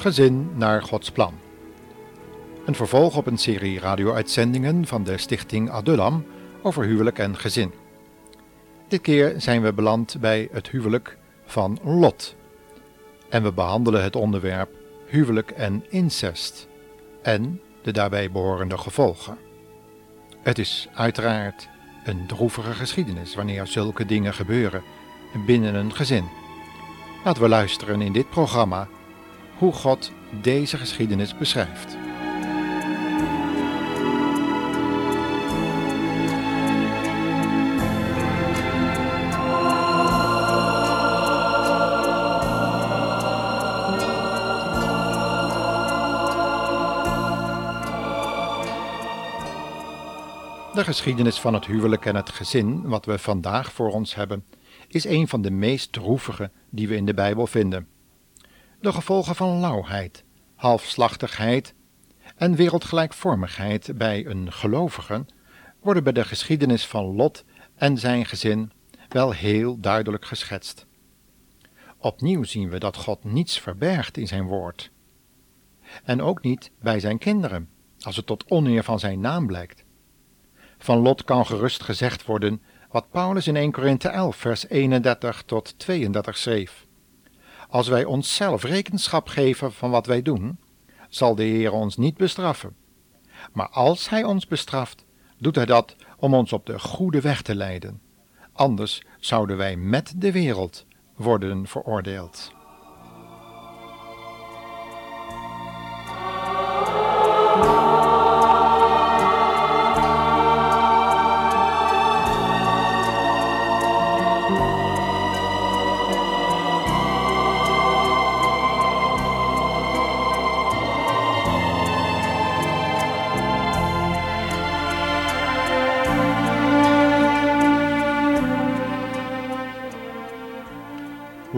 Gezin naar Gods plan. Een vervolg op een serie radio-uitzendingen van de stichting Adullam over huwelijk en gezin. Dit keer zijn we beland bij het huwelijk van Lot. En we behandelen het onderwerp huwelijk en incest en de daarbij behorende gevolgen. Het is uiteraard een droevige geschiedenis wanneer zulke dingen gebeuren binnen een gezin. Laten we luisteren in dit programma hoe God deze geschiedenis beschrijft. De geschiedenis van het huwelijk en het gezin, wat we vandaag voor ons hebben, is een van de meest droevige die we in de Bijbel vinden. De gevolgen van lauwheid, halfslachtigheid en wereldgelijkvormigheid bij een gelovige worden bij de geschiedenis van Lot en zijn gezin wel heel duidelijk geschetst. Opnieuw zien we dat God niets verbergt in zijn woord. En ook niet bij zijn kinderen, als het tot oneer van zijn naam blijkt. Van Lot kan gerust gezegd worden wat Paulus in 1 Korinthe 11 vers 31 tot 32 schreef. Als wij onszelf rekenschap geven van wat wij doen, zal de Heer ons niet bestraffen. Maar als Hij ons bestraft, doet Hij dat om ons op de goede weg te leiden. Anders zouden wij met de wereld worden veroordeeld.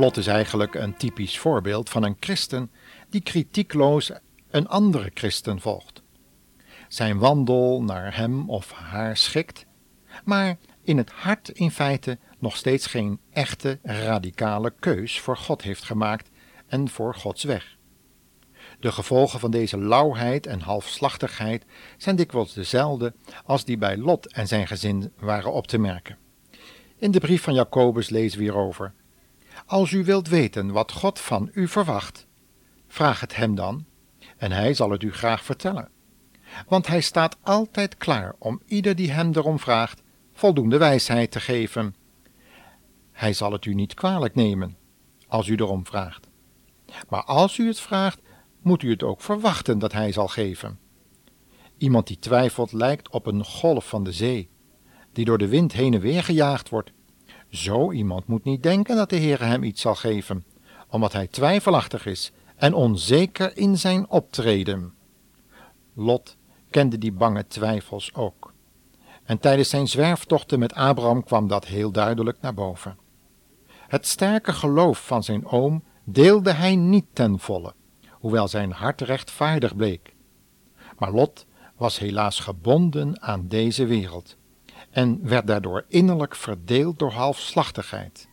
Lot is eigenlijk een typisch voorbeeld van een christen die kritiekloos een andere christen volgt. Zijn wandel naar hem of haar schikt, maar in het hart in feite nog steeds geen echte radicale keus voor God heeft gemaakt en voor Gods weg. De gevolgen van deze lauwheid en halfslachtigheid zijn dikwijls dezelfde als die bij Lot en zijn gezin waren op te merken. In de brief van Jacobus lezen we hierover als u wilt weten wat God van u verwacht, vraag het hem dan, en hij zal het u graag vertellen. Want hij staat altijd klaar om ieder die hem erom vraagt, voldoende wijsheid te geven. Hij zal het u niet kwalijk nemen, als u erom vraagt. Maar als u het vraagt, moet u het ook verwachten dat hij zal geven. Iemand die twijfelt lijkt op een golf van de zee, die door de wind heen en weer gejaagd wordt zo iemand moet niet denken dat de Heer hem iets zal geven, omdat hij twijfelachtig is en onzeker in zijn optreden. Lot kende die bange twijfels ook. En tijdens zijn zwerftochten met Abraham kwam dat heel duidelijk naar boven. Het sterke geloof van zijn oom deelde hij niet ten volle, hoewel zijn hart rechtvaardig bleek. Maar Lot was helaas gebonden aan deze wereld en werd daardoor innerlijk verdeeld door halfslachtigheid.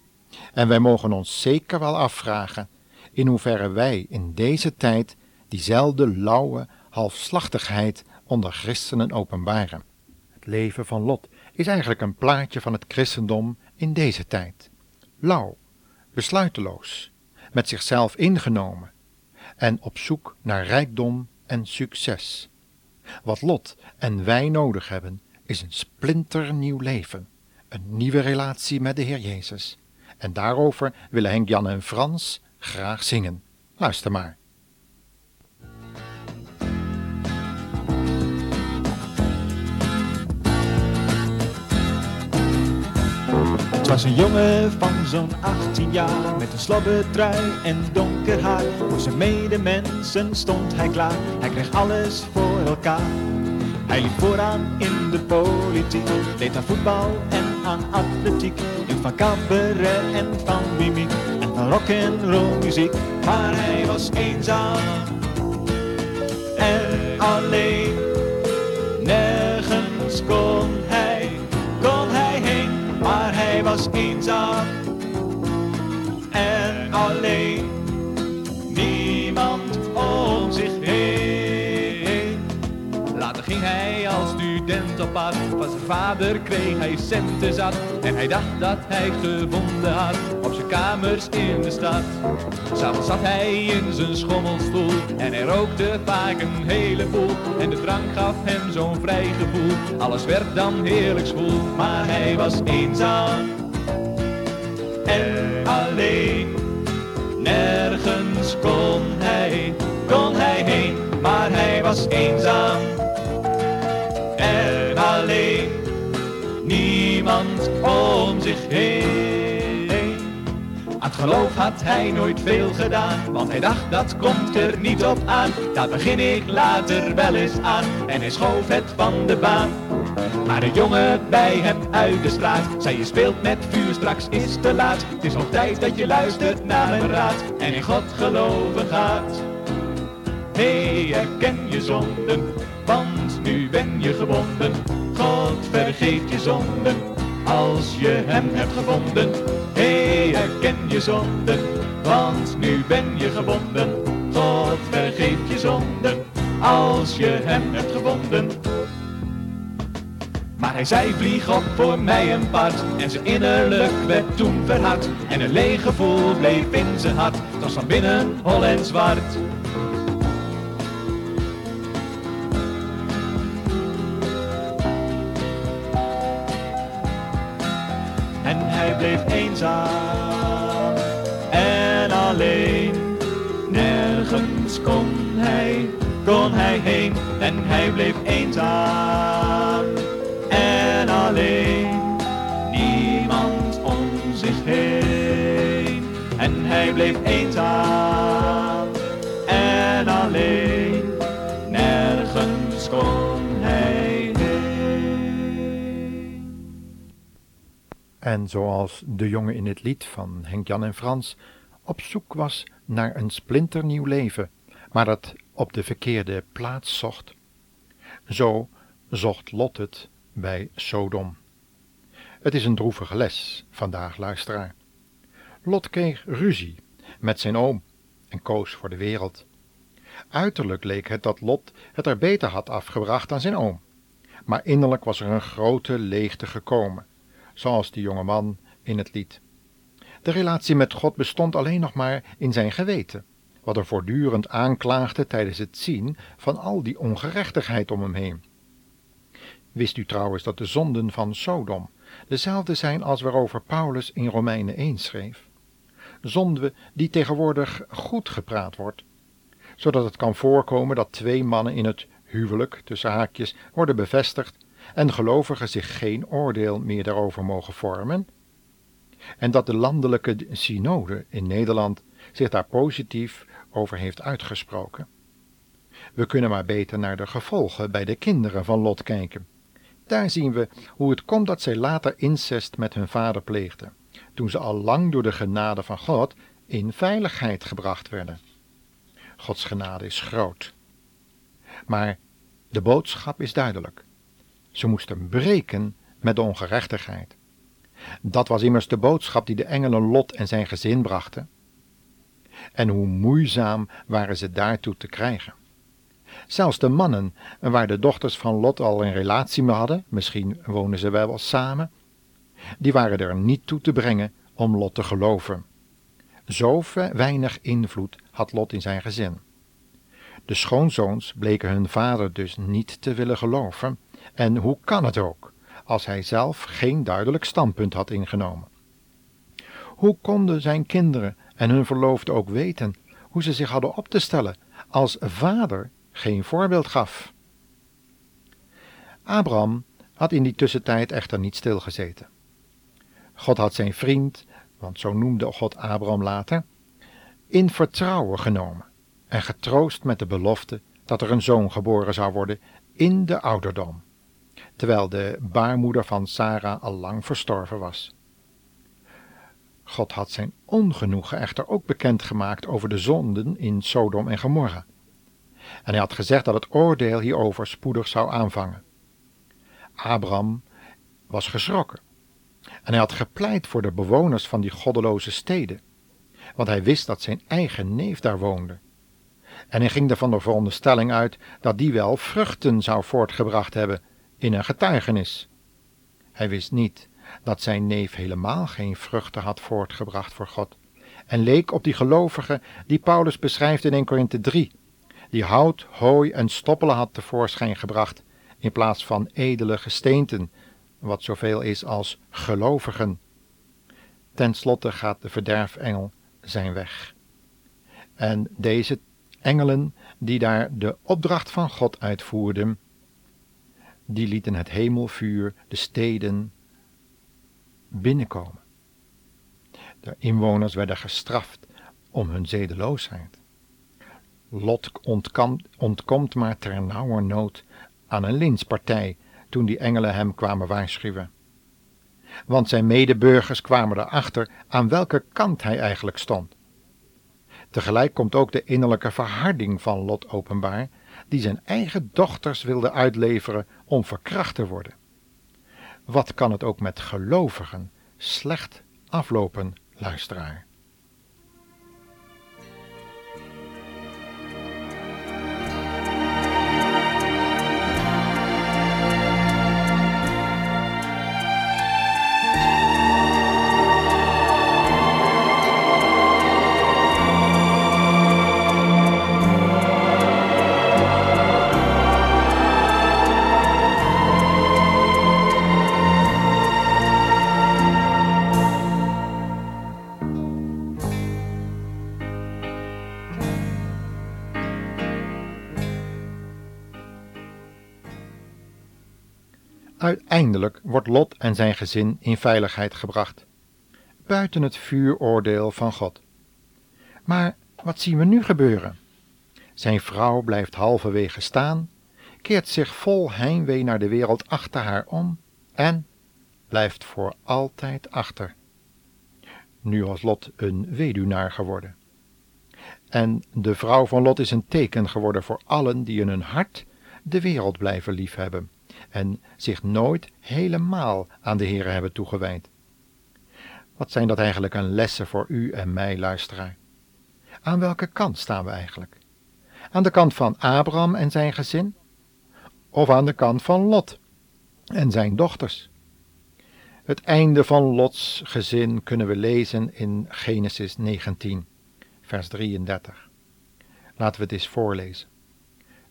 En wij mogen ons zeker wel afvragen in hoeverre wij in deze tijd diezelfde lauwe halfslachtigheid onder christenen openbaren. Het leven van Lot is eigenlijk een plaatje van het christendom in deze tijd. Lauw, besluiteloos, met zichzelf ingenomen en op zoek naar rijkdom en succes. Wat Lot en wij nodig hebben, is een splinternieuw leven, een nieuwe relatie met de Heer Jezus. En daarover willen Henk Jan en Frans graag zingen. Luister maar. Het was een jongen van zo'n 18 jaar met een slobbetrui en donker haar. Voor zijn medemensen stond hij klaar, hij kreeg alles voor elkaar. Hij liep vooraan in de politiek, deed aan voetbal en aan atletiek. Hield van cabaret en van mimiek en van rock en roll muziek. Maar hij was eenzaam en alleen. Nergens kon hij, kon hij heen, maar hij was eenzaam en alleen. Pad. Van zijn vader kreeg hij centen zat. En hij dacht dat hij gevonden had op zijn kamers in de stad. S'avonds zat hij in zijn schommelstoel en hij rookte vaak een heleboel. En de drank gaf hem zo'n vrij gevoel. Alles werd dan heerlijk zwoel, maar hij was eenzaam en alleen. Zich. Aan het geloof had hij nooit veel gedaan, want hij dacht dat komt er niet op aan. Daar begin ik later wel eens aan en hij schoof het van de baan. Maar een jongen bij hem uit de straat zei je speelt met vuur, straks is te laat. Het is al tijd dat je luistert naar mijn raad en in God geloven gaat. Hey, herken je zonden, want nu ben je gebonden. God vergeeft je zonden, als je hem hebt gevonden. Hé, herken je zonden, want nu ben je gebonden. God vergeeft je zonden, als je hem hebt gevonden. Maar hij zei vlieg op voor mij een part En zijn innerlijk werd toen verhard En een leeg gevoel bleef in zijn hart Het was van binnen hol en zwart bleef eenzaam. En alleen Nergens kon hij, kon hij heen. En hij bleef eenzaam En zoals de jongen in het lied van Henk Jan en Frans op zoek was naar een splinternieuw leven, maar dat op de verkeerde plaats zocht, zo zocht Lot het bij Sodom. Het is een droevige les vandaag, luisteraar. Lot kreeg ruzie met zijn oom en koos voor de wereld. Uiterlijk leek het dat Lot het er beter had afgebracht dan zijn oom, maar innerlijk was er een grote leegte gekomen, zoals die jonge man in het lied. De relatie met God bestond alleen nog maar in zijn geweten, wat er voortdurend aanklaagde tijdens het zien van al die ongerechtigheid om hem heen. Wist u trouwens dat de zonden van Sodom dezelfde zijn als waarover Paulus in Romeinen 1 schreef? Zonden die tegenwoordig goed gepraat wordt, zodat het kan voorkomen dat twee mannen in het huwelijk, tussen haakjes, worden bevestigd en gelovigen zich geen oordeel meer daarover mogen vormen? En dat de landelijke synode in Nederland zich daar positief over heeft uitgesproken. We kunnen maar beter naar de gevolgen bij de kinderen van Lot kijken. Daar zien we hoe het komt dat zij later incest met hun vader pleegden, toen ze al lang door de genade van God in veiligheid gebracht werden. Gods genade is groot. Maar de boodschap is duidelijk. Ze moesten breken met de ongerechtigheid. Dat was immers de boodschap die de engelen Lot en zijn gezin brachten. En hoe moeizaam waren ze daartoe te krijgen. Zelfs de mannen, waar de dochters van Lot al een relatie mee hadden, misschien wonen ze wel samen, die waren er niet toe te brengen om Lot te geloven. Zo weinig invloed had Lot in zijn gezin. De schoonzoons bleken hun vader dus niet te willen geloven, en hoe kan het ook, als hij zelf geen duidelijk standpunt had ingenomen? Hoe konden zijn kinderen en hun verloofde ook weten hoe ze zich hadden op te stellen als vader geen voorbeeld gaf. Abraham had in die tussentijd echter niet stilgezeten. God had zijn vriend, want zo noemde God Abraham later, in vertrouwen genomen en getroost met de belofte dat er een zoon geboren zou worden in de ouderdom, terwijl de baarmoeder van Sarah al lang verstorven was. God had zijn ongenoegen echter ook bekendgemaakt over de zonden in Sodom en Gomorra en hij had gezegd dat het oordeel hierover spoedig zou aanvangen. Abraham was geschrokken en hij had gepleit voor de bewoners van die goddeloze steden, want hij wist dat zijn eigen neef daar woonde. En hij ging er van de veronderstelling uit dat die wel vruchten zou voortgebracht hebben in een getuigenis. Hij wist niet dat zijn neef helemaal geen vruchten had voortgebracht voor God en leek op die gelovigen die Paulus beschrijft in 1 Korinthe 3, die hout, hooi en stoppelen had tevoorschijn gebracht in plaats van edele gesteenten, wat zoveel is als gelovigen. Ten slotte gaat de verderfengel zijn weg. En deze engelen die daar de opdracht van God uitvoerden, die lieten het hemelvuur de steden binnenkomen. De inwoners werden gestraft om hun zedeloosheid. Lot ontkomt, maar ter nood aan een linspartij toen die engelen hem kwamen waarschuwen. Want zijn medeburgers kwamen erachter aan welke kant hij eigenlijk stond. Tegelijk komt ook de innerlijke verharding van Lot openbaar, die zijn eigen dochters wilde uitleveren om verkracht te worden. Wat kan het ook met gelovigen slecht aflopen, luisteraar? Uiteindelijk wordt Lot en zijn gezin in veiligheid gebracht, buiten het vuuroordeel van God. Maar wat zien we nu gebeuren? Zijn vrouw blijft halverwege staan, keert zich vol heimwee naar de wereld achter haar om en blijft voor altijd achter. Nu was Lot een weduwnaar geworden. En de vrouw van Lot is een teken geworden voor allen die in hun hart de wereld blijven liefhebben en zich nooit helemaal aan de Heer hebben toegewijd. Wat zijn dat eigenlijk een lessen voor u en mij, luisteraar? Aan welke kant staan we eigenlijk? Aan de kant van Abraham en zijn gezin? Of aan de kant van Lot en zijn dochters? Het einde van Lots gezin kunnen we lezen in Genesis 19, vers 33. Laten we het eens voorlezen.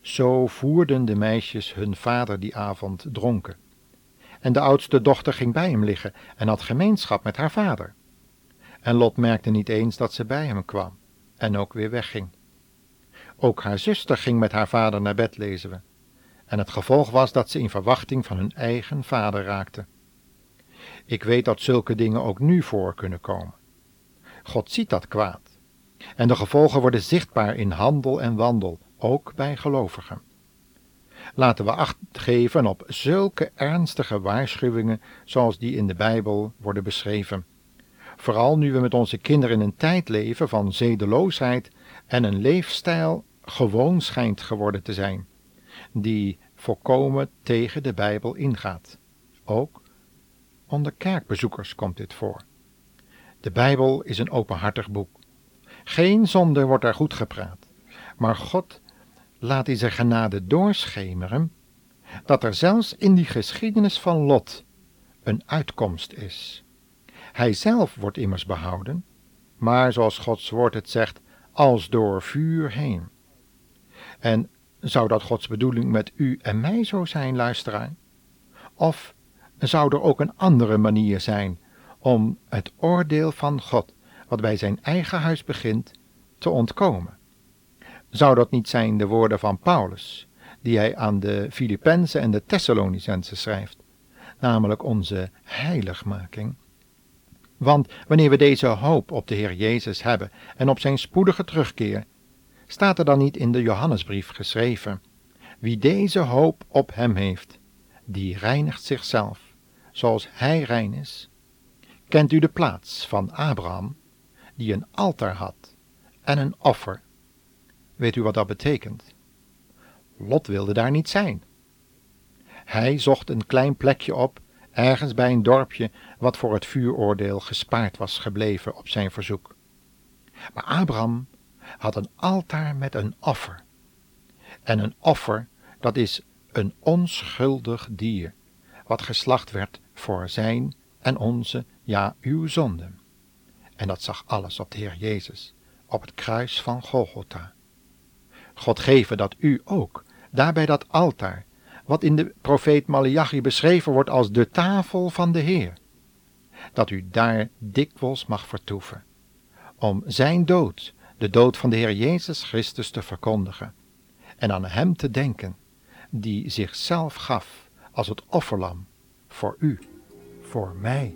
Zo voerden de meisjes hun vader die avond dronken. En de oudste dochter ging bij hem liggen en had gemeenschap met haar vader. En Lot merkte niet eens dat ze bij hem kwam en ook weer wegging. Ook haar zuster ging met haar vader naar bed, lezen we. En het gevolg was dat ze in verwachting van hun eigen vader raakte. Ik weet dat zulke dingen ook nu voor kunnen komen. God ziet dat kwaad. En de gevolgen worden zichtbaar in handel en wandel, ook bij gelovigen. Laten we acht geven op zulke ernstige waarschuwingen zoals die in de Bijbel worden beschreven. Vooral nu we met onze kinderen in een tijd leven van zedeloosheid en een leefstijl gewoon schijnt geworden te zijn, die volkomen tegen de Bijbel ingaat. Ook onder kerkbezoekers komt dit voor. De Bijbel is een openhartig boek. Geen zonde wordt er goed gepraat, maar God laat in zijn genade doorschemeren dat er zelfs in die geschiedenis van Lot een uitkomst is. Hij zelf wordt immers behouden, maar zoals Gods woord het zegt, als door vuur heen. En zou dat Gods bedoeling met u en mij zo zijn, luisteraar? Of zou er ook een andere manier zijn om het oordeel van God, wat bij zijn eigen huis begint, te ontkomen? Zou dat niet zijn de woorden van Paulus, die hij aan de Filippenzen en de Thessalonicensen schrijft, namelijk onze heiligmaking? Want wanneer we deze hoop op de Heer Jezus hebben en op zijn spoedige terugkeer, staat er dan niet in de Johannesbrief geschreven: Wie deze hoop op hem heeft, die reinigt zichzelf, zoals hij rein is. Kent u de plaats van Abraham, die een altaar had en een offer Weet u wat dat betekent? Lot wilde daar niet zijn. Hij zocht een klein plekje op, ergens bij een dorpje wat voor het vuuroordeel gespaard was gebleven op zijn verzoek. Maar Abraham had een altaar met een offer. En een offer, dat is een onschuldig dier, wat geslacht werd voor zijn en onze, ja, uw zonden. En dat zag alles op de Heer Jezus, op het kruis van Golgotha. God geven dat u ook, daar bij dat altaar, wat in de profeet Malachi beschreven wordt als de tafel van de Heer, dat u daar dikwijls mag vertoeven, om zijn dood, de dood van de Heer Jezus Christus te verkondigen, en aan Hem te denken, die zichzelf gaf als het offerlam voor u, voor mij.